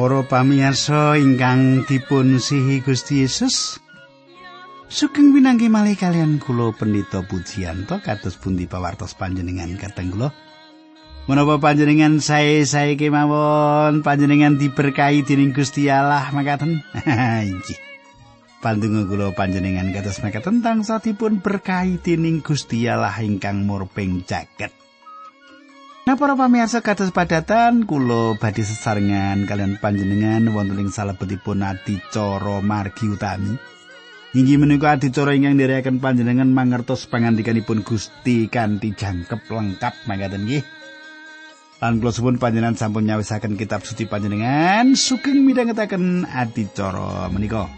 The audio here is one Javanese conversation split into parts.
Para pamirsa ingkang dipun sihi Gusti Yesus. Sugeng winanggi malih kalian kula Pendeta Pujiyanto kados pundi pawartos panjenengan kateng kula. Menapa panjenengan sae-sae kemawon panjenengan diberkahi dening Gusti Allah makaten. Inggih. Pandonga kula panjenengan kados makaten tangsa dipun berkahi dening Gusti Allah ingkang murping jagat. Nah para pamirsa kados padatan kula badhe sesarengan kalian panjenengan wonten ing salebetipun adicara margi utami. Inggih menika adicara ingkang nderekaken panjenengan mangertos pangandikanipun Gusti kanthi jangkep lengkap mangkaten nggih. Lan kula suwun panjenengan sampun nyawisaken kitab suci panjenengan sugeng midhangetaken adicara menika.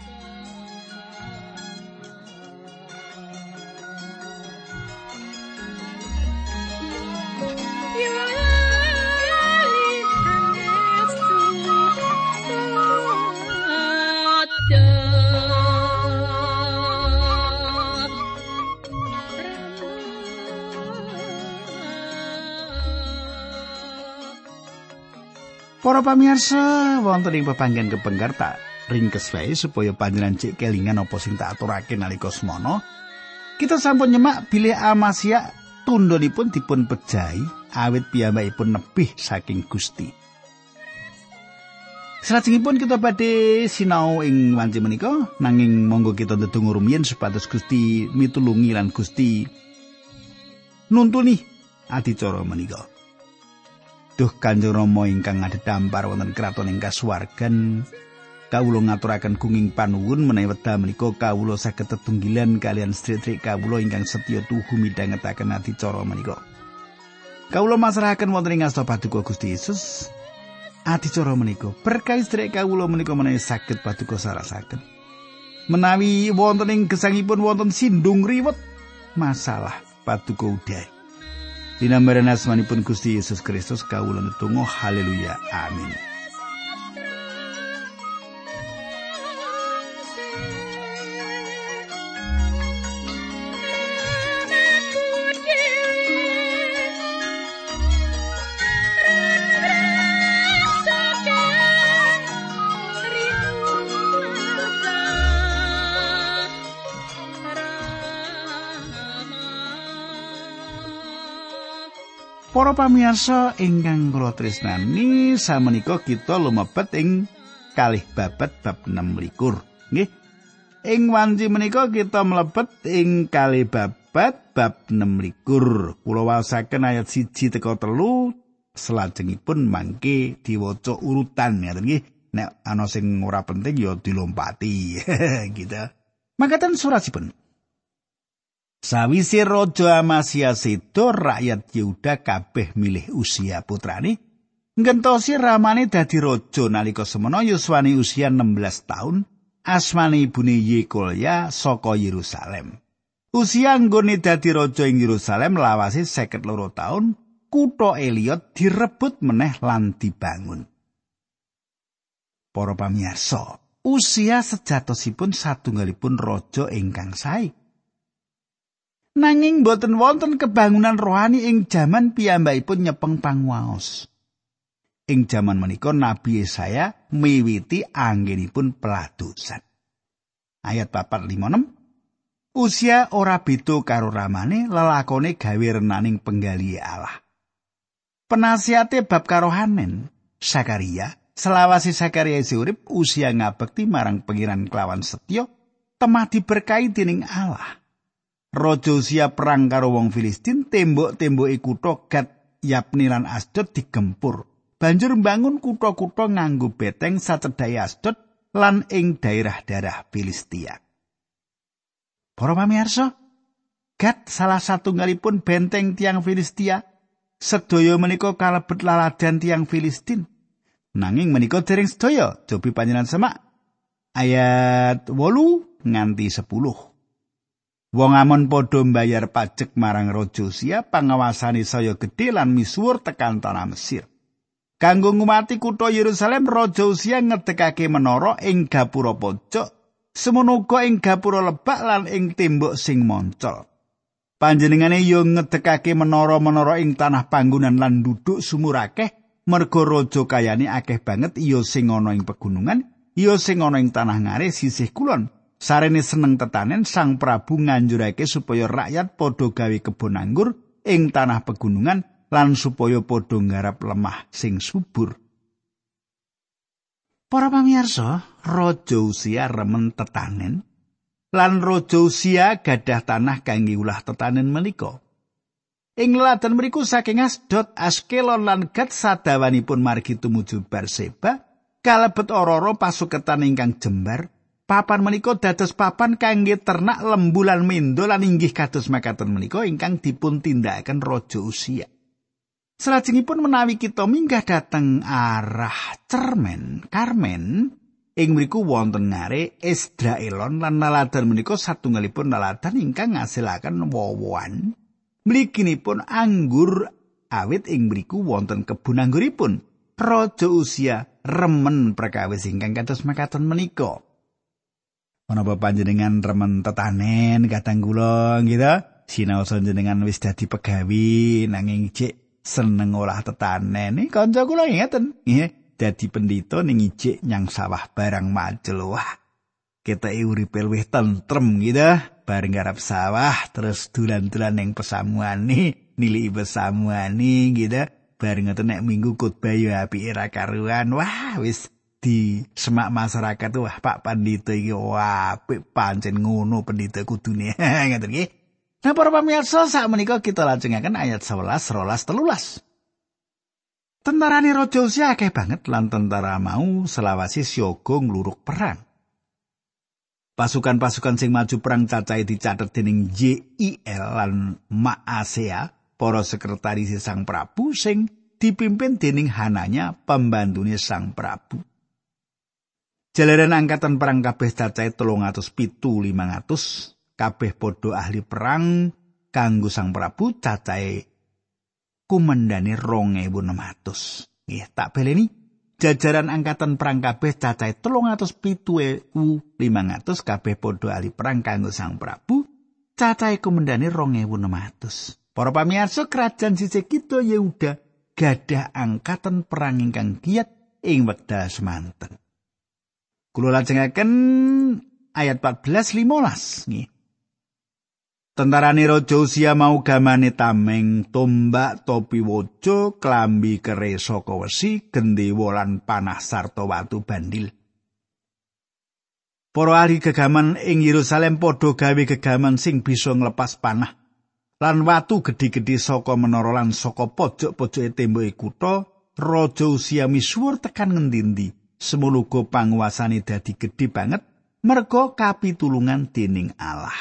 Pamirsa, wonten ing pepanggen kepengker tak ringkes wae supaya panjenengan cek kelingan apa sing tak aturake nalika semana. Kita sampun nyemak bilih Amasia tundhonipun dipun pejahi awit piyambakipun nebih saking Gusti. Salajengipun kita badhe sinau ing wanci menika nanging monggo kita ndedonga rumiyin supados Gusti mitulungi lan Gusti nuntuni adicara menika. Duh Kanjeng Rama ingkang ngadhedhampar wonten kraton ing kasuwargan kawula ngaturaken gunging panuwun menawi wekdal menika kawula saged tetunggilan kalian sedherek kawula ingkang setya tuhu midhangetaken adicara menika. Kawula masrahaken wonten ing asta paduka Gusti Yesus. Adicara menika berkah sedherek kawula menika menawi saged paduka sarasaken. Menawi wonten ing gesangipun wonten sindung riwet masalah paduka udai. Dinambaran asmanipun Gusti Yesus Kristus kawula netunggal haleluya. Amin Para pamirsa ingkang kula tresnani, samenika kita lumebet ing kalih babet bab 16. Nggih. Ing wanci menika kita mlebet ing kalih babet bab 16. Kula waosaken ayat 1 teka 3 selajengipun mangke diwaca urutan ngaten nggih. Nek ana sing ora penting ya dilompati gitu. Makaten surasipun. Sawise Raja Amasia sedo rakyat Yehuda kabeh milih usia putrane. Ngentosi ramane dadi raja nalika semana yuswane usia 16 taun. Asmane ibune Yekolya saka Yerusalem. Usia nggone dadi raja ing Yerusalem lawase 52 taun. Kutha Eliot direbut meneh lan dibangun. Para pamirsa, usia sejatosipun satunggalipun raja ingkang sae. Nanging boten wonten kebangunan rohani ing jaman piyambakipun nyepeng panguwaos. Ing jaman menika Nabi Yesaya miwiti anggenipun peladusan. Ayat 456 Usia ora beda karo ramane lelakone gawe renaning penggali Allah. Penasiate bab karohanen Sakaria selawasi Sakaria urip usia ngabekti marang pengiran kelawan setya temah diberkahi dening Allah. Raja Usia perang karo wong Filistin, tembok-temboke kutha Gat, Yapni lan Asdod digempur. Banjur mbangun kutha-kutha nganggo beteng sacedhae Asdod lan ing daerah-daerah Filistia. Para pamirsa, Gat salah satunggalipun benteng tiang Filistia. Sedaya menika kalebet laladan tiang Filistin. Nanging menika dereng sedaya, cobi panjenengan semak. Ayat 8 nganti 10. Wong amon padha mbayar pajak marang raja Usia, pangawasane saya gedhe lan misuwur tekan tanah Mesir. Kanggo ngumati kutha Yerusalem, raja Usia ngedekake menara ing gapura pojok, semono ing gapura lebak lan ing tembok sing moncol. Panjenengane yo ngedekake menara-menara ing tanah panggonan lan duduk sumur akeh merga raja kayane akeh banget iya sing ana ing pegunungan iya sing ana ing tanah ngare sisih kulon sarene seneng tetanen sang prabu nganjurake supaya rakyat padha gawe kebon anggur ing tanah pegunungan lan supaya padha nggarap lemah sing subur Para pamirsa, Raja Usia remen tetanen lan Raja Usia gadah tanah kangge ulah tetanen menika. Ing leladan mriku saking Asdod, Askelon lan Gat sadawanipun margi tumuju Berseba, kalebet ora-ora pasuketan ingkang jembar. Papan menika dados papan kangge ternak lembulan mendo lan inggih kados makaten menika ingkang dipun tindakaken Raja Usia. Salajengipun menawi kita minggah dateng arah Cermen, Karmen, ing mriku wonten ngare Esdraelon lan naladan menika satunggalipun naladan ingkang ngasilaken wowoan. Mliginipun anggur awit ing mriku wonten kebun angguripun. Raja usia remen perkawis ingkang kados mekaten menika. Menapa panjenengan remen tetanen kadang kula gitu? Sinau jenengan wis dadi pegawi nanging cek seneng olah tetanen. Kanca kula ngeten, nggih, dadi pendhita ning ijik nyang sawah barang macul. Wah, kita uripe luwih tentrem gitu. Bareng garap sawah terus dulan-dulan ning pesamuane, nili pesamuane gitu. Bareng ngoten nek minggu khotbah yo apike ra karuan. Wah, wis di semak masyarakat wah Pak Pandito iki wah apik pancen ngono pendhita kudune. Ngoten nggih. Nah para pamirsa saat menikah kita lajengaken ayat 11, rolas telulas. Tentarane Raja Usia akeh banget lan tentara mau selawasi siogo ngluruk perang. Pasukan-pasukan sing maju perang cacahe dicatet dening JIL lan Maasea, para sekretaris Sang Prabu sing dipimpin dening Hananya pembantune Sang Prabu. Jalaran angkatan perang kabeh cacahe 300 kabeh padha ahli perang kanggo Sang Prabu cacahe kumendani 2600. Nggih, tak beleni jajaran angkatan perang kabeh cacahe 307.500 kabeh padha ahli perang kanggo Sang Prabu cacahe kumendani 2600. Para pamirsa kerajaan sisih kita Yehuda gadah angkatan perang ingkang giat ing wekdal semanten. Kula lajengaken ayat 14 15 nggih. Tentarane Raja Usia mau gamane tameng, tombak, topi wojo, klambi kere saka wesi, gendewa lan panah sarta watu bandil. Para ahli gegaman ing Yerusalem padha gawe gegaman sing bisa nglepas panah lan watu gedhe-gedhe saka menara lan saka pojok-pojoke temboke kutha. Raja Usia misuwur tekan ngendi-endi, semono panguasane dadi gedhe banget merga kapitulungan dening Allah.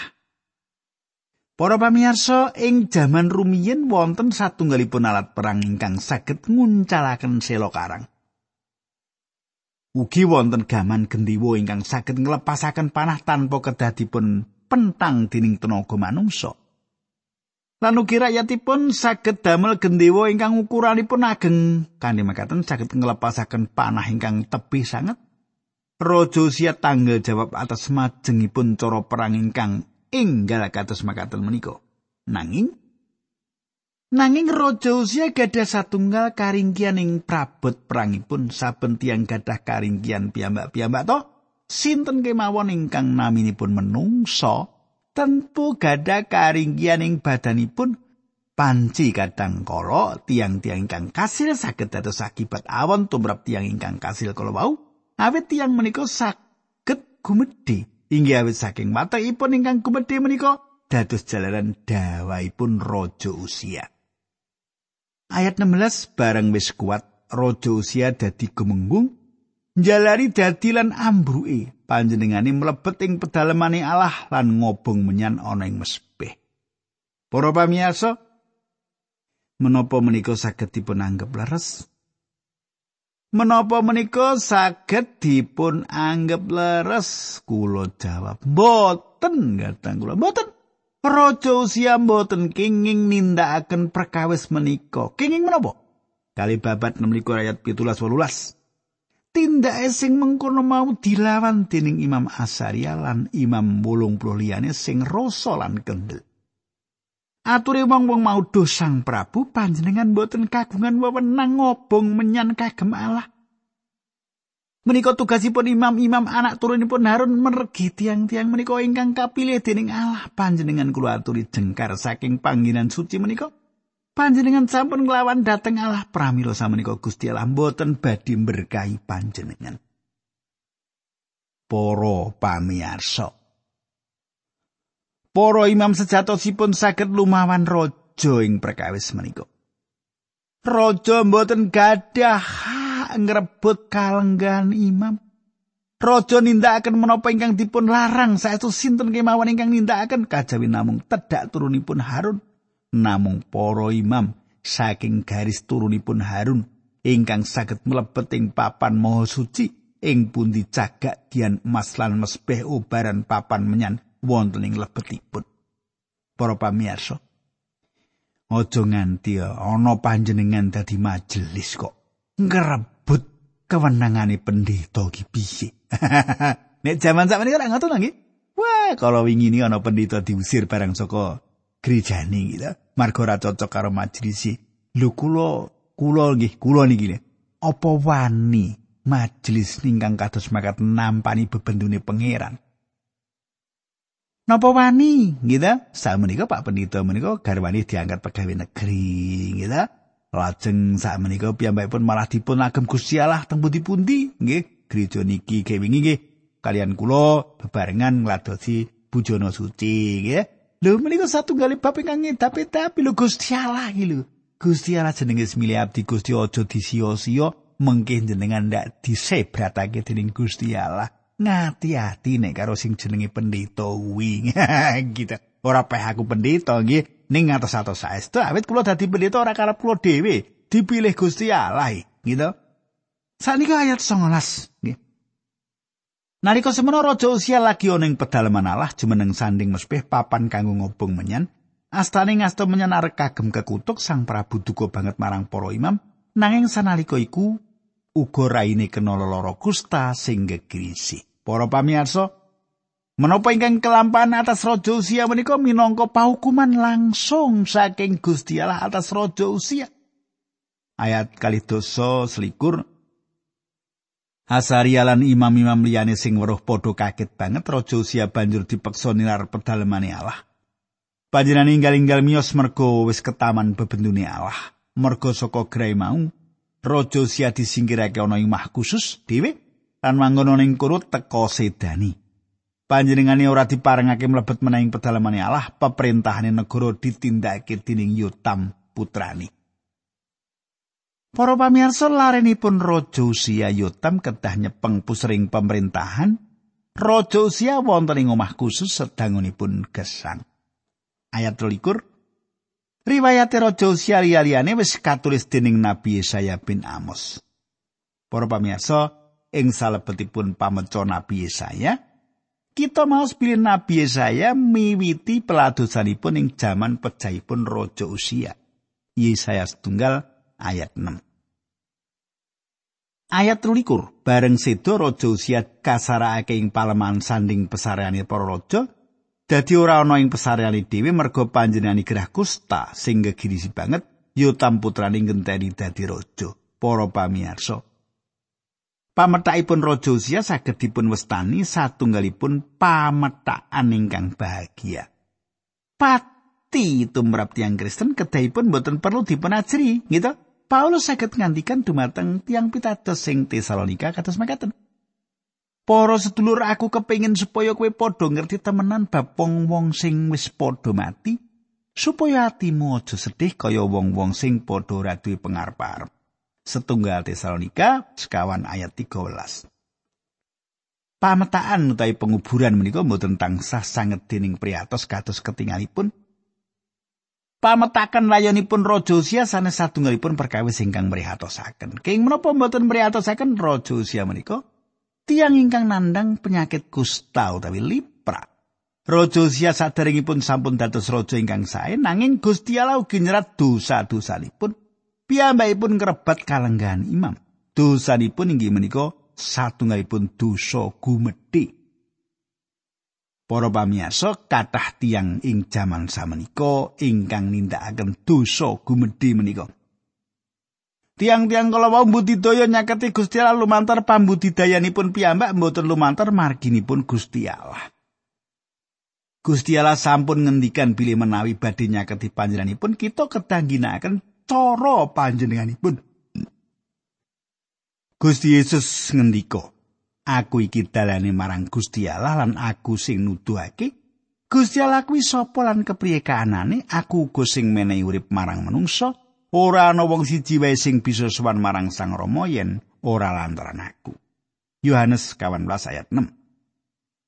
Para pamirsa, ing jaman rumiyin wonten satunggalipun alat perang ingkang saged nguncalaken sela karang. Ugi wonten gaman gendiwa ingkang saged nglepasaken panah tanpa kedadipun pentang dening tenaga manungsa. Lan ugi rakyatipun saged damel gendewa ingkang ukuranipun ageng, kanthi makaten saged nglepasaken panah ingkang tebih sanget. Raja siat tanggal jawab atas majengipun cara perang ingkang enggal kados makaten menika. Nanging nanging Raja Usia gadah satunggal karingkian ing prabot perangipun saben tiyang gadah karingkian piyambak-piyambak to sinten kemawon ingkang naminipun menungsa tentu gadah karingkian ing badanipun panci kadang kala tiang-tiang ingkang kasil saged dados akibat awon tumrap tiang ingkang kasil kala wau. Awit tiang menika saged gumedhe inggih awit saking matahipun ingkang gumedhe menika dados jalaran dawaipun raja usia. Ayat 16 bareng wis kuat raja usia dadi gemenggung njalari dadi lan ambruke panjenengane mlebet ing pedalemane Allah lan ngobong menyan ana ing mesbeh. Para pamirsa menapa menika saged dipun anggap leres? Menapa menika saged dipun anggap leres? Kula jawab, mboten, gatang kula. Mboten. Raja usia mboten kenging nindakaken perkawis menika. Kenging menapa? Kali babat 6 ayat 17 18. Tindake sing mengkono mau dilawan dening Imam Asaria lan Imam 80 liyane sing rasa lan kendel. Ature wong-wong mau doh Sang Prabu panjenengan boten kagungan wewenang ngobong menyan kagem Allah. Menika tugasipun imam-imam anak turunipun Harun mergi tiang-tiang menika ingkang kapilih dening Allah panjenengan kula aturi jengkar saking panggilan suci menika. Panjenengan sampun nglawan dhateng Allah pramila samenika Gusti Allah mboten badhe berkahi panjenengan. Para pamirsa. Para imam sejatosipun saged lumawan raja ing perkawis menika. Raja mboten gadah ngrebut kalenggan imam. Raja nindakaken menapa ingkang dipun larang saestu sinten kemawon ingkang nindakaken kajawi namung tedhak turunipun Harun namung para imam saking garis turunipun Harun ingkang saged mlebet ing papan maha suci ing pundi cagak dian emas lan mesbeh ubaran papan menyan wonten ing lebetipun para pamirsa aja nganti ana panjenengan dadi majelis kok ngrebut kewenangane pendeta iki piye. Nek jaman sak menika ngoten nggih. Wah, kalau wingi ini ana pendeta diusir barang saka gerejane gitu. Marga ora cocok karo majelis. Lho kula kula nggih, kula niki. Apa wani majelis ningkang kados makat nampani bebendune pangeran? Napa wani, gitu? Sak menika Pak Pendeta menika garwane diangkat pegawai negeri, gitu. Lajeng sak menika piyambakipun malah dipun agem Gusti Allah teng pundi-pundi nggih gereja niki kewingi nggih kalian kula bebarengan ngladosi bujana suci nggih lho menika satunggal bab ingkang tapi tapi lho Gusti Allah iki lho. Gusti Allah jenenge semili abdi Gusti aja disia-sia mengke jenengan ndak disebratake dening Gusti Allah. Ngati-ati nek karo sing jenenge pendeta kuwi. Gitu. Ora peh aku pendeta nggih ning atos-atos saestu awit kula dadi pendeta ora karep kula dhewe. Dipilih Gusti Allah gitu. Sanika ayat 19 nggih Nalika semono raja usia lagi ana ing pedalaman Allah jumeneng sanding mespeh papan kanggo ngobong menyan. Astane ngasto menyan arek kagem kekutuk sang prabu duka banget marang para imam. Nanging sanalika iku uga raine kena lara kusta sing gegrisi para pamirsa Menapa ingkang kelampahan atas raja usia menika minangka pahukuman langsung saking Gusti Allah atas raja usia. Ayat kali dosa selikur Hasaria lan imam-imam liyane sing weruh padha kaget banget raja usia banjur dipeksa nilar pedalemane Allah. Panjenengan inggal-inggal miyos mergo wis ketaman bebendune Allah. Mergo saka grai mau, raja usia disingkirake ana ing khusus dhewe lan manggon ning kurut teka sedani. panjenengane ora diparengake mlebet menaing pedalamane Allah, peperintahane negara ditindakake dening Yotam putrani. Para pamirsa larenipun Raja Usia Yotam kedah nyepeng pusering pemerintahan, Raja Usia wonten ing omah khusus sedangunipun gesang. Ayat 23 Riwayat Raja Usia liyane wis katulis dening Nabi Yesaya bin Amos. Para pamirsa, ing salebetipun pameca Nabi Yesaya, Kita mau pilih Nabi Yesaya miwiti peladosanipun ing jaman pejahipun Raja Usia. Yesaya setunggal ayat 6. Ayat 13 bareng sedo Raja Usia kasarake ing paleman sanding pesareane para raja dadi ora ana ing pesareane dhewe merga panjenengane gerah kusta sing gegirisi banget Yotam putrane ngenteni dadi raja. Para pamirsa, Pametakipun Raja Usia saged dipun westani satunggalipun pametaan ingkang bahagia. Pati tumrap tiang Kristen kedahipun boten perlu dipun ajri, gitu. Paulus saged ngantikan dumateng tiang pitados sing Tesalonika kados makaten. Para sedulur aku kepingin supaya kowe padha ngerti temenan bab wong-wong sing wis padha mati supaya atimu aja sedih kaya wong-wong sing padha ora duwe pangarep-arep. setunggal Tesalonika sekawan ayat 13. Pametaan utawi penguburan menika mboten tansah sanget dening priatos kados ketingalipun. Pametakan layonipun Raja Usia sanes satunggalipun perkawis ingkang mrihatosaken. King menapa mboten mrihatosaken Raja Usia menika? Tiang ingkang nandang penyakit kusta utawi lipra. Raja Usia sadaringipun sampun dados raja ingkang sae nanging Gusti Allah ugi nyerat dosa-dosanipun piyambakipun ngrebat kalenggahan imam. Dosanipun inggih menika satunggalipun dosa gumedhe. Para pamirsa, kathah tiang ing jaman samenika ingkang nindakaken dosa gumedhe menika. Tiang-tiang kala wau budidaya nyaketi Gusti Allah lumantar pambudidayanipun piyambak mboten lumantar marginipun Gusti Allah. Gusti Allah sampun ngendikan bilih menawi badhe nyaketi panjenenganipun kita ketangginaken cara panjenenganipun. Gusti Yesus ngendika, aku iki dalane marang Gusti Allah lan aku sing nuduhake Gusti Allah kuwi sapa lan kepriye kaanane? Aku uga sing menehi urip marang manungsa ora ana wong siji wae sing bisa sowan marang Sang Rama yen ora lantaran aku. Yohanes 18 ayat 6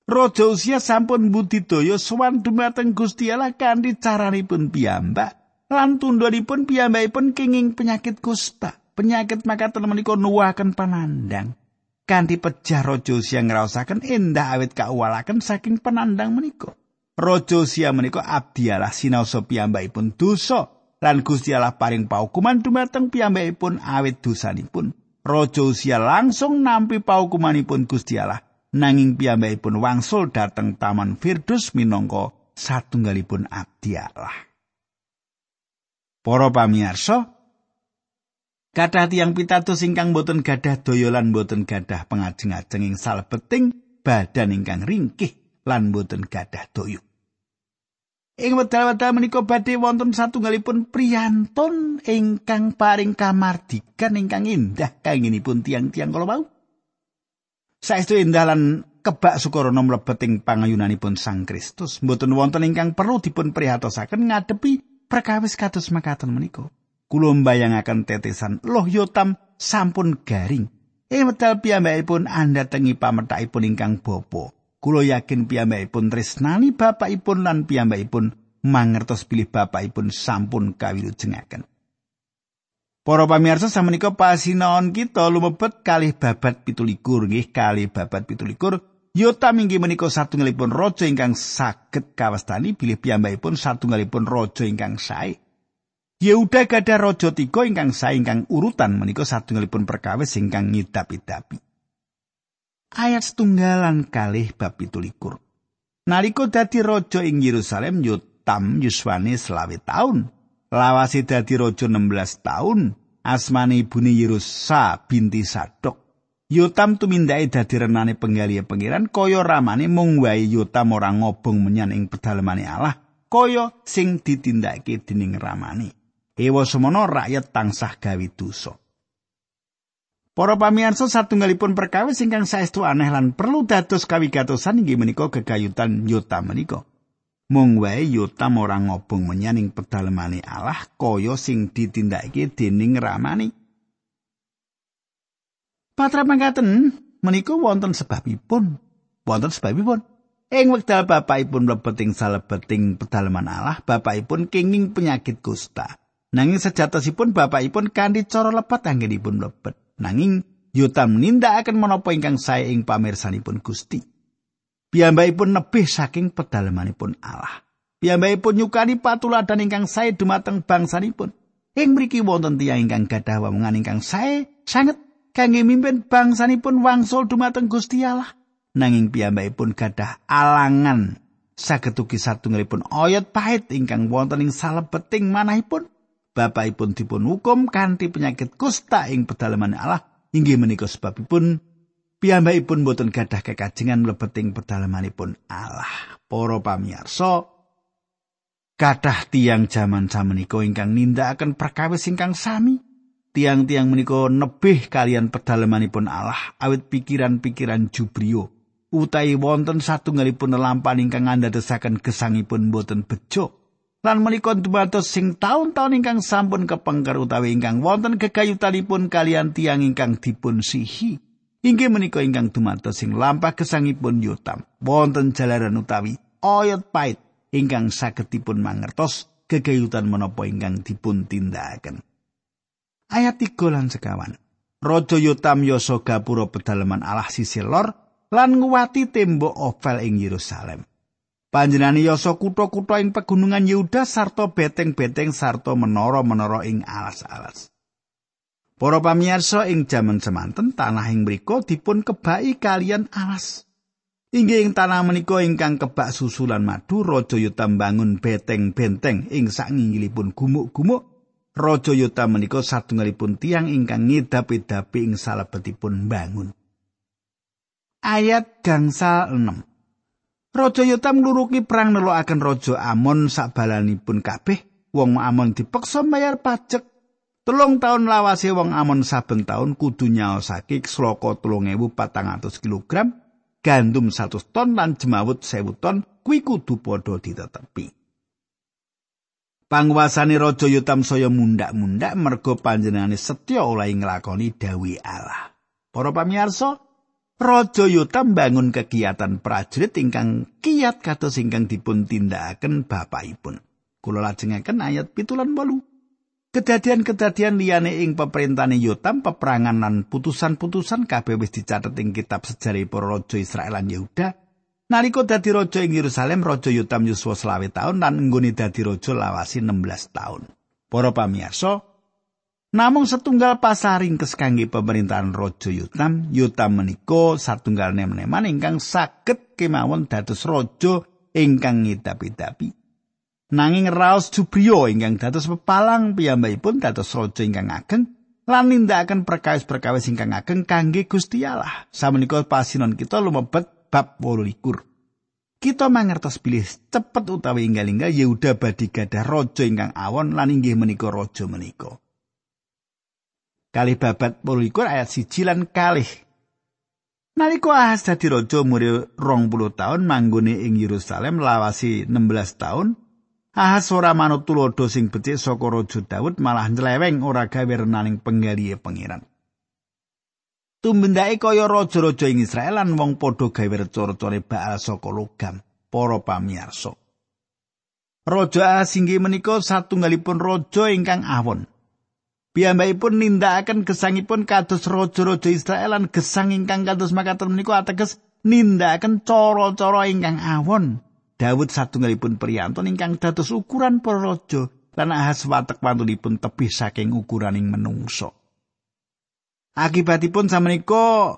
Raja usia sampun budidaya sowan dumateng Gusti Allah kanthi caranipun piyambak lan tundhonipun piyambakipun kenging penyakit kusta penyakit makaten menika nuwuhaken panandang kanthi pejah raja sia ngraosaken endah awit kauwalaken saking penandang menika. Raja sia menika abdi Allah sinaosa piyambakipun dosa lan Gusti Allah paring paukuman dumateng piyambakipun awit dosanipun. Raja sia langsung nampi paukumanipun Gusti Allah nanging piyambakipun wangsul dhateng taman Firdaus minangka satunggalipun abdi Allah. Para pamirsa, Kathah tiyang pitados ingkang boten gadah daya lan boten gadah pengajeng-ajeng ing salebeting badan ingkang ringkih lan boten gadah daya. Ing wedal-wedal menika badhe wonten satunggalipun priyantun ingkang paring kamardikan ingkang indah kangenipun tiang-tiang kala wau. Saestu indah lan kebak sukarana mlebet ing pangayunanipun Sang Kristus, mboten wonten ingkang perlu dipun prihatosaken ngadepi perkawis kados makaten menika. Kula mbayangaken tetesan loh yotam sampun garing. Ing medal piyambakipun andhatengi pametakipun ingkang bapa. Kula yakin piyambakipun tresnani bapakipun lan piyambakipun mangertos pilih bapakipun sampun kawilujengaken. Para pamirsa samenika pasinaon kita lumebet kalih babat pitulikur. Nggih kalih babat pitulikur. Yotam inggih menika satunggalipun raja ingkang saged kawastani bilih piyambakipun satunggalipun raja ingkang sae. Yehuda gadah raja tiga ingkang sae ingkang urutan menika satunggalipun perkawis ingkang ngidap-idapi. Ayat setunggalan kalih bab 17. Nalika dadi raja ing Yerusalem Yotam yuswane selawe taun. Lawase dadi raja 16 taun. Asmane ibune Yerusa binti Sadok. Yotam tumindake dadi renane penggalihe pangeran kaya ramane mung wae Yotam ora ngobong menyan ing pedalemane Allah kaya sing ditindakake dening ramane. Ewa semono rakyat tansah gawe dosa. Para pamirsa satunggalipun perkawis ingkang saestu aneh lan perlu dados kawigatosan inggih menika gegayutan Yota menika. Mung wae Yota ora ngobong menyaning pedalemane Allah kaya sing ditindakake dening ramani. Patra mangkaten menika wonten sebabipun. Wonten sebabipun. Ing wekdal bapakipun mlebet ing salebeting pedalaman Allah, bapakipun kenging penyakit kusta. Nanging sejatosipun bapakipun kanthi cara lepat anggenipun mlebet. Nanging Yotam nindakaken menapa ingkang sae ing pamirsanipun Gusti. Piyambakipun nebih saking pedalamanipun Allah. Piyambakipun nyukani patuladan ingkang sae dumateng bangsanipun. Ing mriki wonten tiyang ingkang gadah wamungan ingkang sae sanget kangge mimpin bangsanipun wangsul dumateng Gusti Allah. Nanging piyambakipun gadah alangan saged ugi satunggalipun ayat pahit ingkang wonten ing salebeting manahipun bapakipun dipun hukum kanthi penyakit kusta ing pedalaman Allah. Inggih menika sebabipun piyambakipun boten gadah kekajengan mlebeting pedalamanipun Allah. Para pamirsa kathah tiang jaman samenika ingkang nindakaken perkawis ingkang sami. Tiang-tiang menika nebih kalian pedalamanipun Allah awit pikiran-pikiran jubrio utawi wonten satunggalipun lampan ingkang andadosaken gesangipun boten bejo lan menika dumados sing taun-taun ingkang sampun kepengker utawi ingkang wonten gegayutanipun kalian tiang ingkang dipun sihi. Inggih menika ingkang dumados sing lampah gesangipun Yotam. Wonten jalaran utawi oyot pait ingkang saged dipun mangertos gegayutan menapa ingkang dipun tindakaken. Ayat 3 lan sekawan. Raja Yotam yoso gapura pedalaman Allah sisi lor lan nguwati tembok Ovel ing Yerusalem. Panjenengan yasa kutha-kutha ing pegunungan Yehuda sarta beteng-beteng sarta menara-menara ing alas-alas. Para pamirsa ing jaman semanten tanah ing mriku dipun kebaki kalian alas. Inggih ing tanah menika ingkang kebak susulan madu, Raja Yotam bangun beteng-benteng ing sanginggilipun gumuk-gumuk. Raja Yotam menika satunggalipun tiang ingkang ngedapi-dapi ing salebetipun bangun. Ayat gangsal 6. Raja Yotam ngluruki perang nelokaken Raja Amon sakbalanipun kabeh. Wong Amon dipeksa bayar pajak. Telung tahun lawase wong Amon saben tahun kudu nyaosake sloka 3400 kilogram gandum 100 ton lan jemawut 1000 ton kuwi kudu padha ditetepi. Panguasane Raja Yotam saya mundak-mundak merga panjenengane setya oleh nglakoni dawuh Allah. Para pamirsa, Raja Yotam bangun kegiatan prajurit ingkang kiat kados ingkang dipun tindakaken bapakipun. Kula lajengaken ayat pitulan bolu. Kedadian-kedadian liyane ing pemerintahan Yotam, peperangan lan putusan-putusan kabeh wis dicatet ing kitab sejarah para raja Israel lan Yehuda. Nalika dadi raja ing Yerusalem, Raja Yotam yuswa selawe tahun lan nggone dadi raja lawasi 16 tahun. Para pamirsa, namung setunggal pasaring kes kangge pemerintahan Raja Yotam, Yotam menika satunggal nem-neman ingkang saged kemawon dados raja ingkang ngidapi-dapi. Nanging raos Jubriyo ingkang dados pepalang piyambakipun dados raja ingkang ageng lan nindakaken perkawis-perkawis ingkang ageng kangge Gusti Allah. Samenika pasinon kita lumebet bab 28. Kita mangertos bilih cepet utawi inggal-inggal Yehuda badhe gadah raja ingkang awon lan inggih menika raja menika. Kalih babat 28 ayat 1 lan kalih Nalika Ahas dadi raja umure 20 tahun manggone ing Yerusalem lawasi 16 tahun Ahas ora manut tulodo sing becik saka raja Daud malah nyleweng ora gawe renaning penggalihe pangeran. Tumbendake kaya raja-raja ing Israel lan wong padha gawe reca-recane Baal saka logam, para pamirsa. Raja Ahas inggih menika satunggalipun raja ingkang awon. Piyambakipun nindakaken gesangipun kados raja-raja Israel lan gesang ingkang kados makaten menika ateges nindakaken cara-cara ingkang awon. Daud satunggalipun priyantun ingkang dados ukuran para raja lan ahas watek wantunipun tebih saking ukuraning menungso. Akibatipun samenika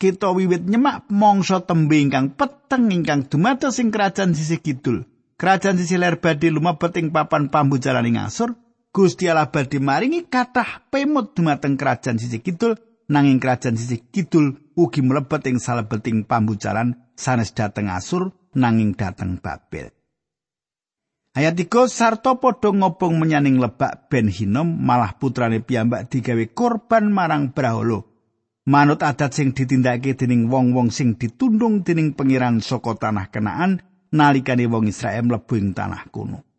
kita wiwit nyemak mangsa tembe ingkang peteng ingkang dumados ing kerajaan sisih kidul. Kerajaan sisih ler badhe lumebet ing papan pambujalan ing Asur. Gusti Allah badhe maringi kathah pemut dumateng kerajaan sisih kidul nanging kerajaan sisih kidul ugi mlebet ing salebeting pambujalan sanes dhateng Asur nanging dateng Babel. Ayat 3 sarta padha ngobong menyaning lebak Ben Hinom malah putrane piyambak digawe korban marang Brahala. Manut adat sing ditindakake dening wong-wong sing ditundung dening pengiran saka tanah Kenaan nalikane wong Israel mlebu ing tanah kuno.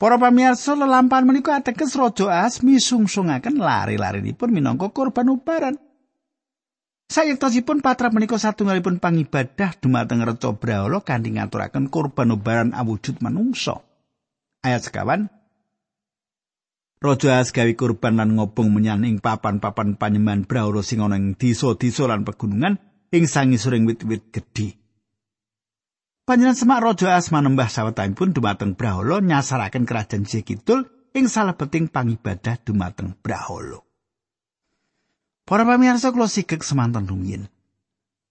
Para pamirsa lelampahan menika ateges Raja As misungsungaken lari-larinipun minangka korban ubaran. Sayektosipun patra menika satunggalipun pangibadah dumateng reca brahala kanthi ngaturaken kurban ubaran awujud manungsa. Ayat sekawan Raja gawe kurban lan ngobong menyang ing papan-papan panyembahan brahala sing ana ing desa-desa lan pegunungan ing sangisoring wit-wit gedhe. Panjenengan semak Raja As manembah sawetahipun dumateng brahala nyasaraken kerajaan Jekidul ing salebeting pangibadah dumateng brahala. Para pamirsa kula sigek semanten rumiyin.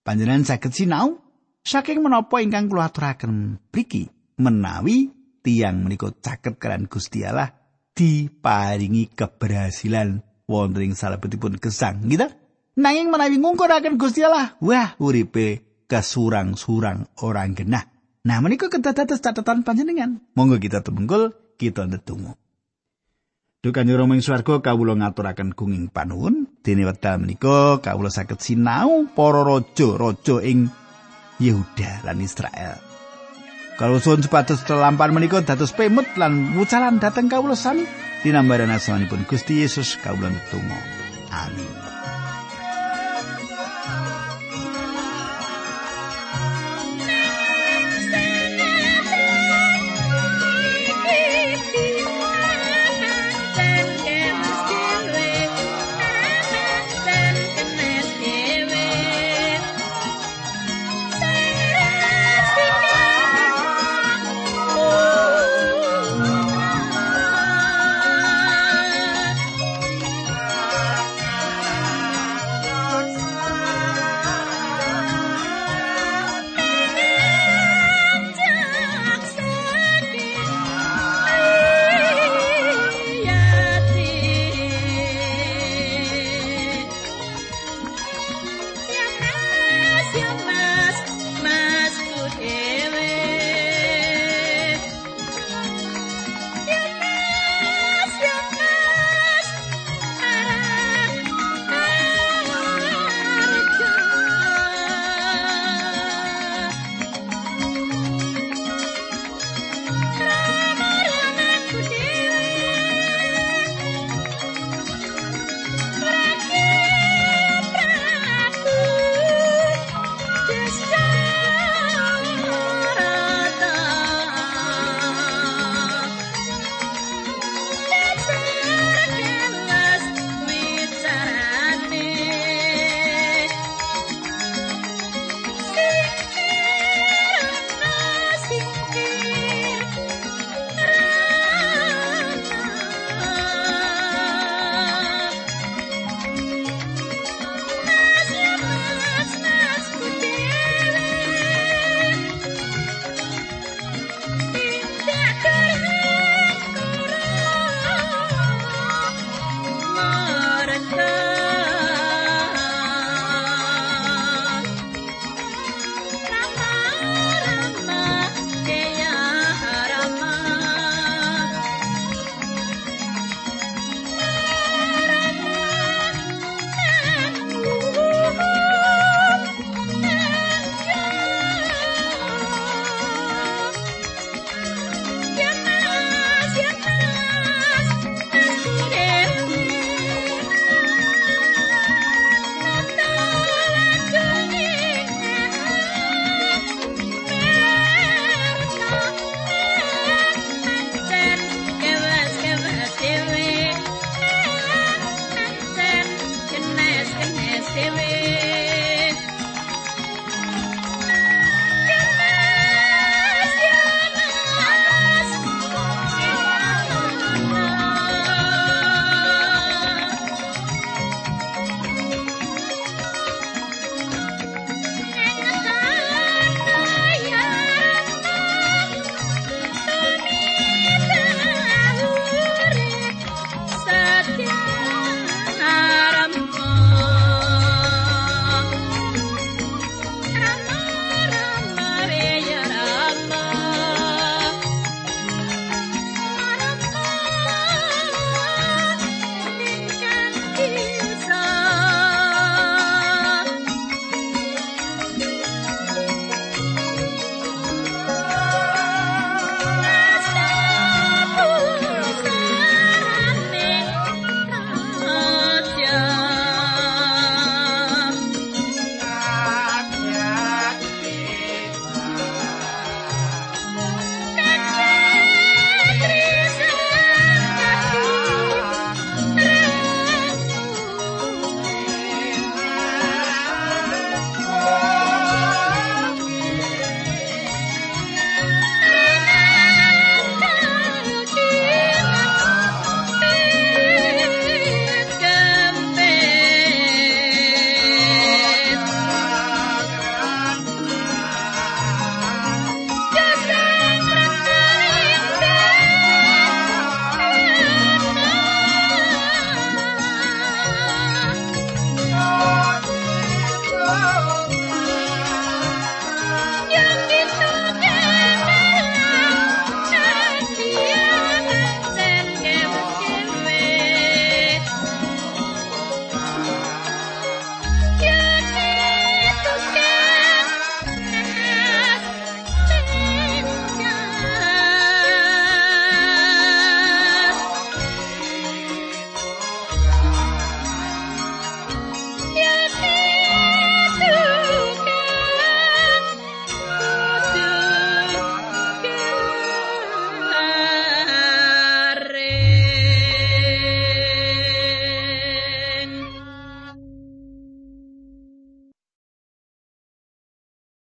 Panjenengan saged sinau saking menapa ingkang kula aturaken mriki menawi tiang menika caket kalian Gusti Allah diparingi keberhasilan wonten ing salebetipun gesang gitu. Nanging menawi ngungkuraken Gusti Allah, wah uripe kesurang-surang orang genah. Nah menika kedados catatan panjenengan. Monggo kita temenggul, kita ndedonga. Dukan Rama ing swarga kawula ngaturaken gunging panuwun dene wekdal menika kawula saged sinau para raja-raja ing Yehuda lan Israel. Kalau suwun supados telampan menika dados pemut lan wucalan dhateng kawula sami dinambaran asmanipun Gusti Yesus kawula netunggal. Amin.